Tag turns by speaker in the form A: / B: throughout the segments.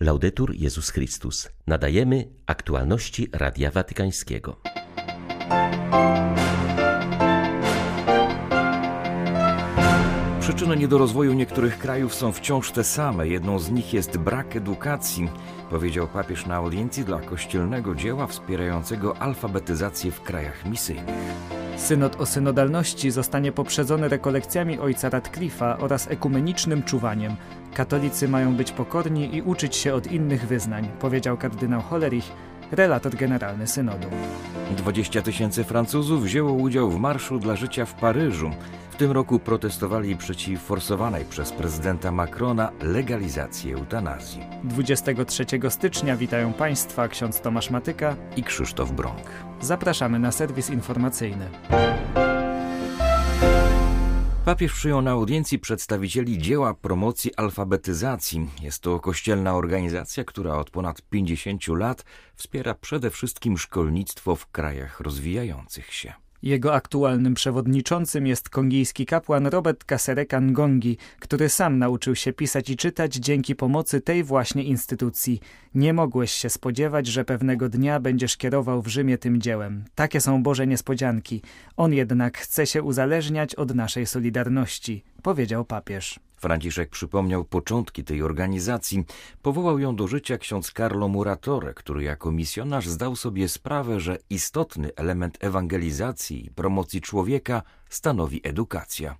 A: Laudetur Jezus Chrystus. Nadajemy aktualności Radia Watykańskiego.
B: Przyczyny niedorozwoju niektórych krajów są wciąż te same. Jedną z nich jest brak edukacji, powiedział papież na audiencji dla kościelnego dzieła wspierającego alfabetyzację w krajach misyjnych.
C: Synod o synodalności zostanie poprzedzony rekolekcjami ojca Radcliffe'a oraz ekumenicznym czuwaniem. Katolicy mają być pokorni i uczyć się od innych wyznań, powiedział kardynał Hollerich, relator generalny synodu.
B: 20 tysięcy Francuzów wzięło udział w Marszu dla Życia w Paryżu. W tym roku protestowali przeciw forsowanej przez prezydenta Macrona legalizacji eutanazji.
C: 23 stycznia witają Państwa ksiądz Tomasz Matyka
B: I Krzysztof Brąk.
C: Zapraszamy na serwis informacyjny.
B: Papież przyjął na audiencji przedstawicieli dzieła promocji alfabetyzacji. Jest to kościelna organizacja, która od ponad 50 lat wspiera przede wszystkim szkolnictwo w krajach rozwijających się.
C: Jego aktualnym przewodniczącym jest kongijski kapłan Robert Kasereka Ngongi, który sam nauczył się pisać i czytać dzięki pomocy tej właśnie instytucji. Nie mogłeś się spodziewać, że pewnego dnia będziesz kierował w Rzymie tym dziełem. Takie są Boże niespodzianki. On jednak chce się uzależniać od naszej solidarności, powiedział papież.
B: Franciszek przypomniał początki tej organizacji. Powołał ją do życia ksiądz Carlo Muratore, który jako misjonarz zdał sobie sprawę, że istotny element ewangelizacji i promocji człowieka stanowi edukacja.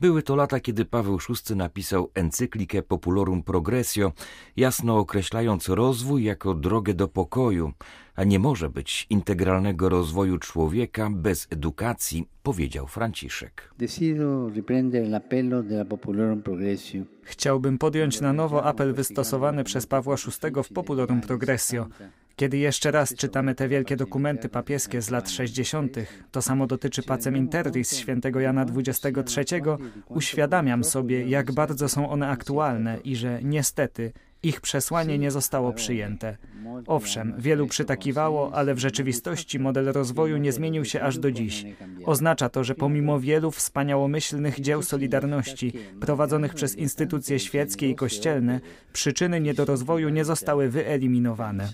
B: Były to lata, kiedy Paweł VI napisał encyklikę Populorum Progressio, jasno określając rozwój jako drogę do pokoju, a nie może być integralnego rozwoju człowieka bez edukacji, powiedział Franciszek.
C: Chciałbym podjąć na nowo apel wystosowany przez Pawła VI w Populorum Progressio. Kiedy jeszcze raz czytamy te wielkie dokumenty papieskie z lat 60., to samo dotyczy Pacem Interris świętego Jana XXIII, uświadamiam sobie, jak bardzo są one aktualne i że niestety ich przesłanie nie zostało przyjęte. Owszem, wielu przytakiwało, ale w rzeczywistości model rozwoju nie zmienił się aż do dziś. Oznacza to, że pomimo wielu wspaniałomyślnych dzieł Solidarności prowadzonych przez instytucje świeckie i kościelne, przyczyny niedorozwoju nie zostały wyeliminowane.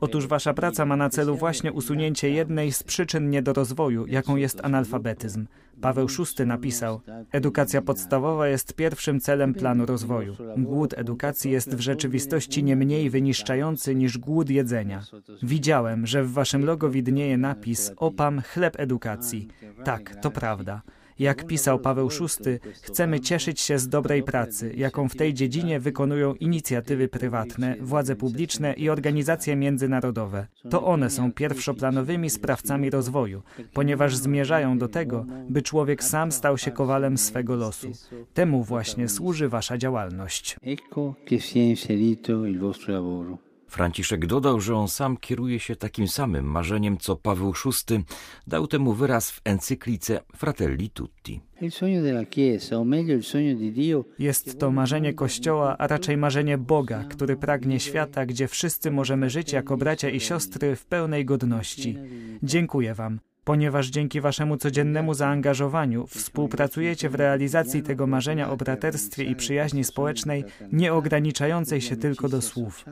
C: Otóż wasza praca ma na celu właśnie usunięcie jednej z przyczyn niedorozwoju, jaką jest analfabetyzm. Paweł VI napisał: Edukacja podstawowa jest pierwszym celem planu rozwoju. Głód edukacji jest w rzeczywistości nie mniej wyniszczający niż głód jedzenia. Widziałem, że w waszym logo widnieje napis Opam chleb edukacji. Tak, to prawda. Jak pisał Paweł VI, chcemy cieszyć się z dobrej pracy, jaką w tej dziedzinie wykonują inicjatywy prywatne, władze publiczne i organizacje międzynarodowe. To one są pierwszoplanowymi sprawcami rozwoju, ponieważ zmierzają do tego, by człowiek sam stał się kowalem swego losu. Temu właśnie służy wasza działalność.
D: Ecco che si è inserito il vostro lavoro.
B: Franciszek dodał, że on sam kieruje się takim samym marzeniem, co Paweł VI dał temu wyraz w encyklice Fratelli Tutti.
C: Jest to marzenie Kościoła, a raczej marzenie Boga, który pragnie świata, gdzie wszyscy możemy żyć jako bracia i siostry w pełnej godności. Dziękuję Wam ponieważ dzięki waszemu codziennemu zaangażowaniu współpracujecie w realizacji tego marzenia o braterstwie i przyjaźni społecznej, nie ograniczającej się tylko do słów.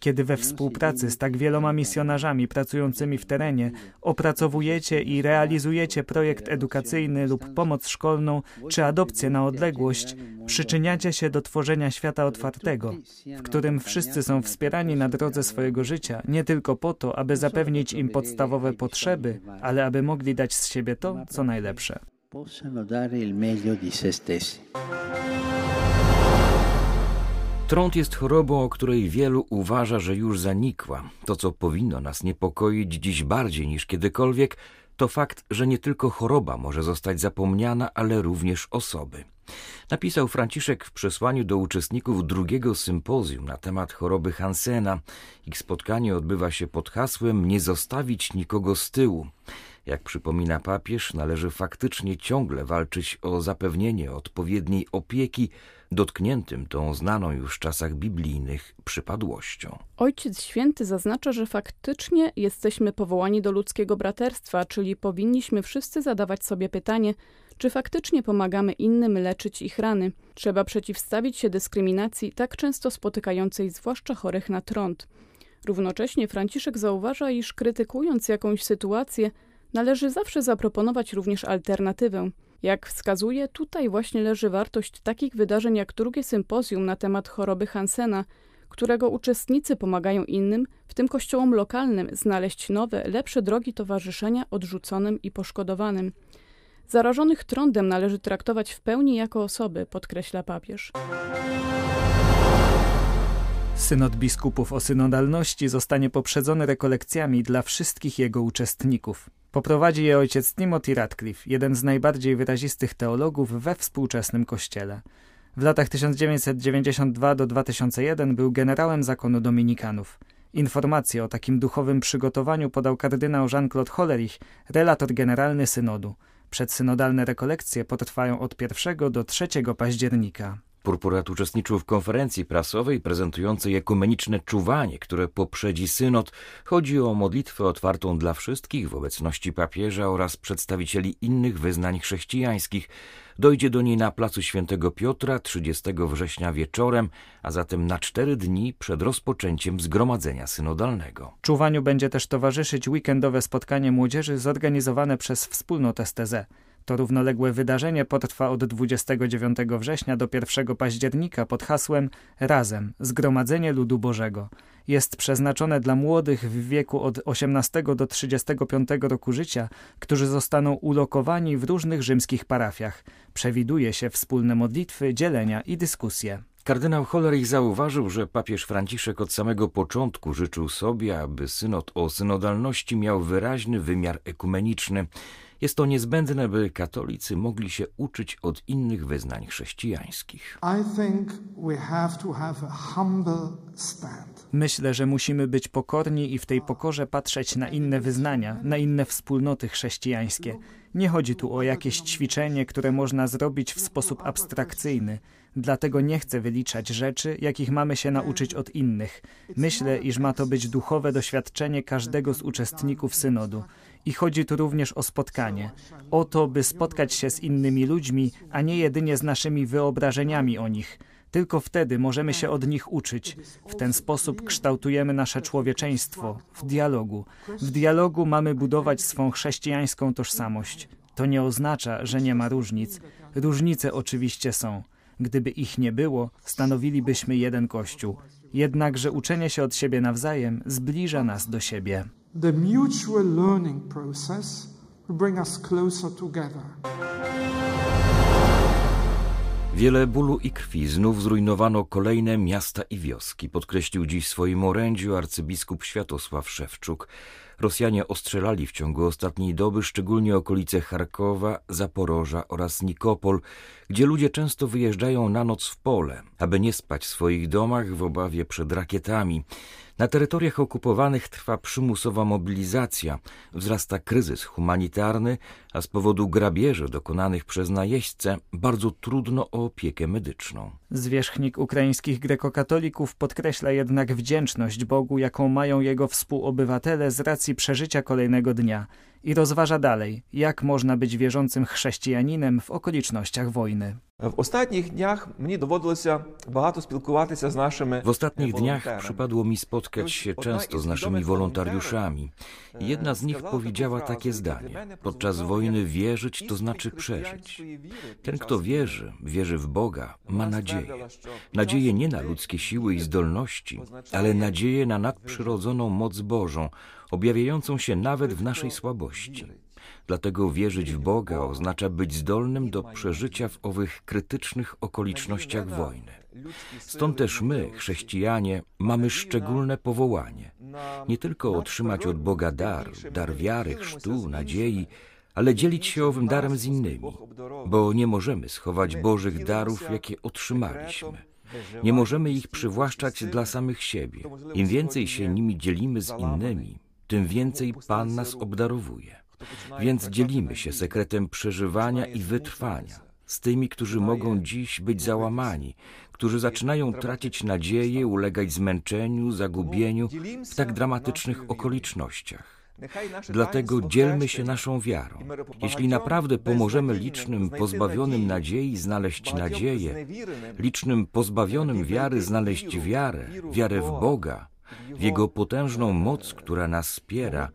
C: Kiedy we współpracy z tak wieloma misjonarzami pracującymi w terenie opracowujecie i realizujecie projekt edukacyjny lub pomoc szkolną czy adopcję na odległość, przyczyniacie się do tworzenia świata otwartego, w którym wszyscy są wspierani na drodze swojego życia, nie tylko po to, aby zapewnić im podstawowe potrzeby, ale aby mogli dać z siebie to, co najlepsze.
B: Trąd jest chorobą, o której wielu uważa, że już zanikła. To, co powinno nas niepokoić dziś bardziej niż kiedykolwiek, to fakt, że nie tylko choroba może zostać zapomniana, ale również osoby. Napisał Franciszek w przesłaniu do uczestników drugiego sympozjum na temat choroby Hansena. Ich spotkanie odbywa się pod hasłem Nie zostawić nikogo z tyłu. Jak przypomina papież, należy faktycznie ciągle walczyć o zapewnienie odpowiedniej opieki dotkniętym tą znaną już w czasach biblijnych przypadłością.
E: Ojciec Święty zaznacza, że faktycznie jesteśmy powołani do ludzkiego braterstwa, czyli powinniśmy wszyscy zadawać sobie pytanie, Czy faktycznie pomagamy innym leczyć ich rany? Trzeba przeciwstawić się dyskryminacji tak często spotykającej zwłaszcza chorych na trąd. Równocześnie Franciszek zauważa, iż krytykując jakąś sytuację, należy zawsze zaproponować również alternatywę. Jak wskazuje, tutaj właśnie leży wartość takich wydarzeń jak drugie sympozjum na temat choroby Hansena, którego uczestnicy pomagają innym, w tym kościołom lokalnym, znaleźć nowe, lepsze drogi towarzyszenia odrzuconym i poszkodowanym. Zarażonych trądem należy traktować w pełni jako osoby, podkreśla papież.
C: Synod biskupów o synodalności zostanie poprzedzony rekolekcjami dla wszystkich jego uczestników. Poprowadzi je ojciec Timothy Radcliffe, jeden z najbardziej wyrazistych teologów we współczesnym kościele. W latach 1992 do 2001 był generałem zakonu dominikanów. Informacje o takim duchowym przygotowaniu podał kardynał Jean-Claude Hollerich, relator generalny synodu. Przedsynodalne rekolekcje potrwają od 1 do 3 października.
B: Purpurat uczestniczył w konferencji prasowej prezentującej ekumeniczne czuwanie, które poprzedzi synod. Chodzi o modlitwę otwartą dla wszystkich w obecności papieża oraz przedstawicieli innych wyznań chrześcijańskich. Dojdzie do niej na placu Świętego Piotra 30 września wieczorem, a zatem na cztery dni przed rozpoczęciem zgromadzenia synodalnego.
C: Czuwaniu będzie też towarzyszyć weekendowe spotkanie młodzieży zorganizowane przez wspólnotę STZ. To równoległe wydarzenie potrwa od 29 września do 1 października pod hasłem Razem Zgromadzenie Ludu Bożego. Jest przeznaczone dla młodych w wieku od 18 do 35 roku życia, którzy zostaną ulokowani w różnych rzymskich parafiach. Przewiduje się wspólne modlitwy, dzielenia i dyskusje.
B: Kardynał Hollerich zauważył, że papież Franciszek od samego początku życzył sobie, aby synod o synodalności miał wyraźny wymiar ekumeniczny. Jest to niezbędne, by katolicy mogli się uczyć od innych wyznań chrześcijańskich.
C: Myślę, że musimy być pokorni i w tej pokorze patrzeć na inne wyznania, na inne wspólnoty chrześcijańskie. Nie chodzi tu o jakieś ćwiczenie, które można zrobić w sposób abstrakcyjny. Dlatego nie chcę wyliczać rzeczy, jakich mamy się nauczyć od innych. Myślę, iż ma to być duchowe doświadczenie każdego z uczestników synodu. I chodzi tu również o spotkanie. O to, by spotkać się z innymi ludźmi, a nie jedynie z naszymi wyobrażeniami o nich. Tylko wtedy możemy się od nich uczyć. W ten sposób kształtujemy nasze człowieczeństwo w dialogu. W dialogu mamy budować swą chrześcijańską tożsamość. To nie oznacza, że nie ma różnic. Różnice oczywiście są. Gdyby ich nie było, stanowilibyśmy jeden Kościół. Jednakże uczenie się od siebie nawzajem zbliża nas do siebie. The mutual learning process will bring us closer
B: together. Wiele bólu i krwi znów zrujnowano kolejne miasta i wioski, podkreślił dziś w swoim orędziu arcybiskup Światosław Szewczuk. Rosjanie ostrzelali w ciągu ostatniej doby szczególnie okolice Charkowa, Zaporoża oraz Nikopol, gdzie ludzie często wyjeżdżają na noc w pole, aby nie spać w swoich domach w obawie przed rakietami. Na terytoriach okupowanych trwa przymusowa mobilizacja, wzrasta kryzys humanitarny, a z powodu grabieży dokonanych przez najeźdźcę bardzo trudno o opiekę medyczną.
C: Zwierzchnik ukraińskich grekokatolików podkreśla jednak wdzięczność Bogu, jaką mają jego współobywatele z racji przeżycia kolejnego dnia i rozważa dalej, jak można być wierzącym chrześcijaninem w okolicznościach wojny.
F: W ostatnich dniach mnie доводилося багато спілкуватися z naszymi
B: W ostatnich dniach przypadło mi spotkać się często z naszymi wolontariuszami. Jedna z nich powiedziała takie zdanie: Podczas wojny wierzyć to znaczy przeżyć. Ten, kto wierzy, wierzy w Boga, ma nadzieję. Nadzieję nie na ludzkie siły i zdolności, ale nadzieję na nadprzyrodzoną moc Bożą, objawiającą się nawet w naszej słabości. Dlatego wierzyć w Boga oznacza być zdolnym do przeżycia w owych krytycznych okolicznościach wojny. Stąd też my, chrześcijanie, mamy szczególne powołanie. Nie tylko otrzymać od Boga dar, dar wiary, chrztu, nadziei, ale dzielić się owym darem z innymi, bo nie możemy schować Bożych darów, jakie otrzymaliśmy. Nie możemy ich przywłaszczać dla samych siebie. Im więcej się nimi dzielimy z innymi, tym więcej Pan nas obdarowuje. Więc dzielimy się sekretem przeżywania i wytrwania z tymi, którzy mogą dziś być załamani, którzy zaczynają tracić nadzieję, ulegać zmęczeniu, zagubieniu w tak dramatycznych okolicznościach. Dlatego dzielmy się naszą wiarą. Jeśli naprawdę pomożemy licznym pozbawionym nadziei znaleźć nadzieję, licznym pozbawionym wiary znaleźć wiarę, wiarę w Boga, w Jego potężną moc, która nas wspiera,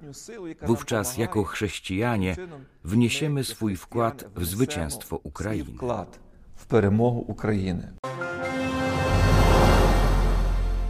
B: wówczas jako chrześcijanie wniesiemy swój wkład w zwycięstwo Ukrainy.
F: W перемогу України.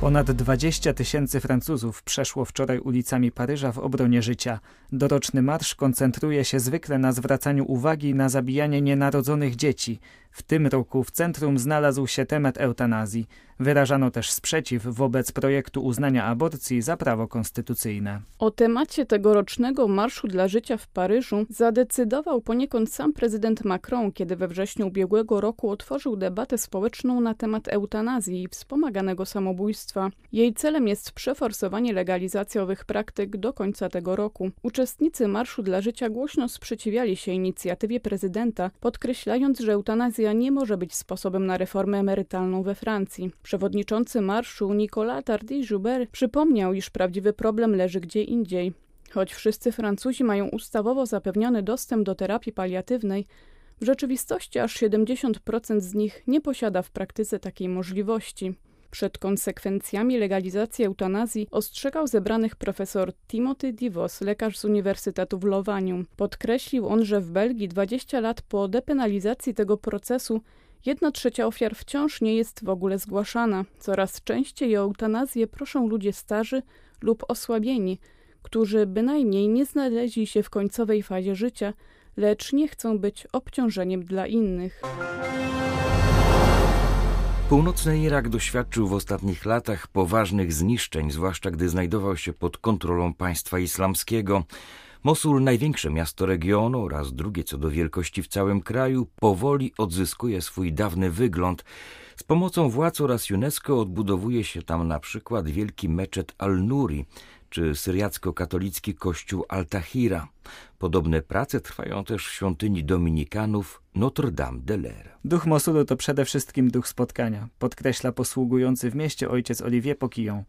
C: Ponad 20 tysięcy Francuzów przeszło wczoraj ulicami Paryża w obronie życia. Doroczny marsz koncentruje się zwykle na zwracaniu uwagi na zabijanie nienarodzonych dzieci. w tym roku w centrum znalazł się temat eutanazji. Wyrażano też sprzeciw wobec projektu uznania aborcji za prawo konstytucyjne.
E: O temacie tegorocznego Marszu dla Życia w Paryżu zadecydował poniekąd sam prezydent Macron, kiedy we wrześniu ubiegłego roku otworzył debatę społeczną na temat eutanazji i wspomaganego samobójstwa. Jej celem jest przeforsowanie legalizacji owych praktyk do końca tego roku. Uczestnicy Marszu dla Życia głośno sprzeciwiali się inicjatywie prezydenta, podkreślając, że eutanazja nie może być sposobem na reformę emerytalną we Francji. Przewodniczący marszu Nicolas Tardy-Joubert przypomniał, iż prawdziwy problem leży gdzie indziej. Choć wszyscy Francuzi mają ustawowo zapewniony dostęp do terapii paliatywnej, w rzeczywistości aż 70% z nich nie posiada w praktyce takiej możliwości. Przed konsekwencjami legalizacji eutanazji ostrzegał zebranych profesor Timothy Divos, lekarz z Uniwersytetu w Lowaniu. Podkreślił on, że w Belgii 20 lat po depenalizacji tego procesu Jedna trzecia ofiar wciąż nie jest w ogóle zgłaszana. Coraz częściej o eutanazję proszą ludzie starzy lub osłabieni, którzy bynajmniej nie znaleźli się w końcowej fazie życia, lecz nie chcą być obciążeniem dla innych.
B: Północny Irak doświadczył w ostatnich latach poważnych zniszczeń, zwłaszcza gdy znajdował się pod kontrolą państwa islamskiego. Mosul, największe miasto regionu oraz drugie co do wielkości w całym kraju, powoli odzyskuje swój dawny wygląd. Z pomocą władz oraz UNESCO odbudowuje się tam na przykład wielki meczet Al-Nuri czy syriacko-katolicki kościół Al-Tahira. Podobne prace trwają też w świątyni dominikanów Notre-Dame de l'Air.
C: Duch Mosulu to przede wszystkim duch spotkania, podkreśla posługujący w mieście ojciec Olivier Poquillon.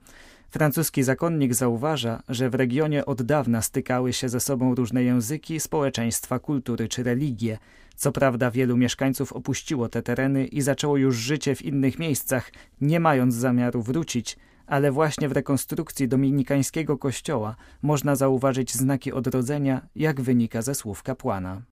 C: Francuski zakonnik zauważa, że w regionie od dawna stykały się ze sobą różne języki, społeczeństwa, kultury czy religie. Co prawda wielu mieszkańców opuściło te tereny i zaczęło już życie w innych miejscach, nie mając zamiaru wrócić, ale właśnie w rekonstrukcji dominikańskiego kościoła można zauważyć znaki odrodzenia, jak wynika ze słów kapłana.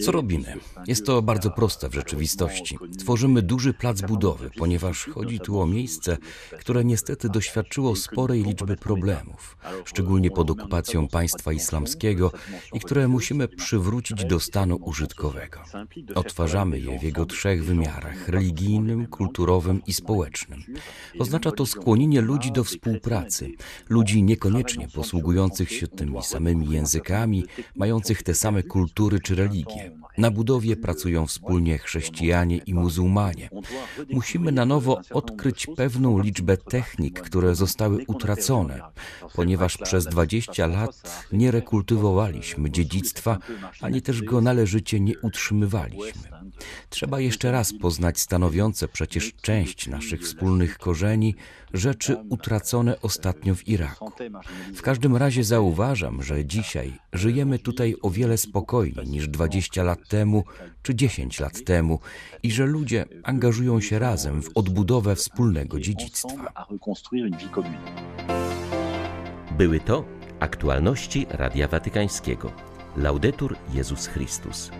B: Co robimy? Jest to bardzo proste w rzeczywistości. Tworzymy duży plac budowy, ponieważ chodzi tu o miejsce, które niestety doświadczyło sporej liczby problemów, szczególnie pod okupacją państwa islamskiego i które musimy przywrócić do stanu użytkowego. Odtwarzamy je w jego trzech wymiarach religijnym, kulturowym i społecznym społecznym. Oznacza to skłonienie ludzi do współpracy, ludzi niekoniecznie posługujących się tymi samymi językami, mających te same kultury czy religie. Na budowie pracują wspólnie chrześcijanie i muzułmanie. Musimy na nowo odkryć pewną liczbę technik, które zostały utracone, ponieważ przez 20 lat nie rekultywowaliśmy dziedzictwa, ani też go należycie nie utrzymywaliśmy. Trzeba jeszcze raz poznać stanowiące przecież część naszych wspólnych korzeni rzeczy utracone ostatnio w Iraku. W każdym razie zauważam, że dzisiaj żyjemy tutaj o wiele spokojniej niż 20 lat temu czy 10 lat temu i że ludzie angażują się razem w odbudowę wspólnego dziedzictwa.
A: Były to aktualności Radia Watykańskiego. Laudetur Jezus Chrystus.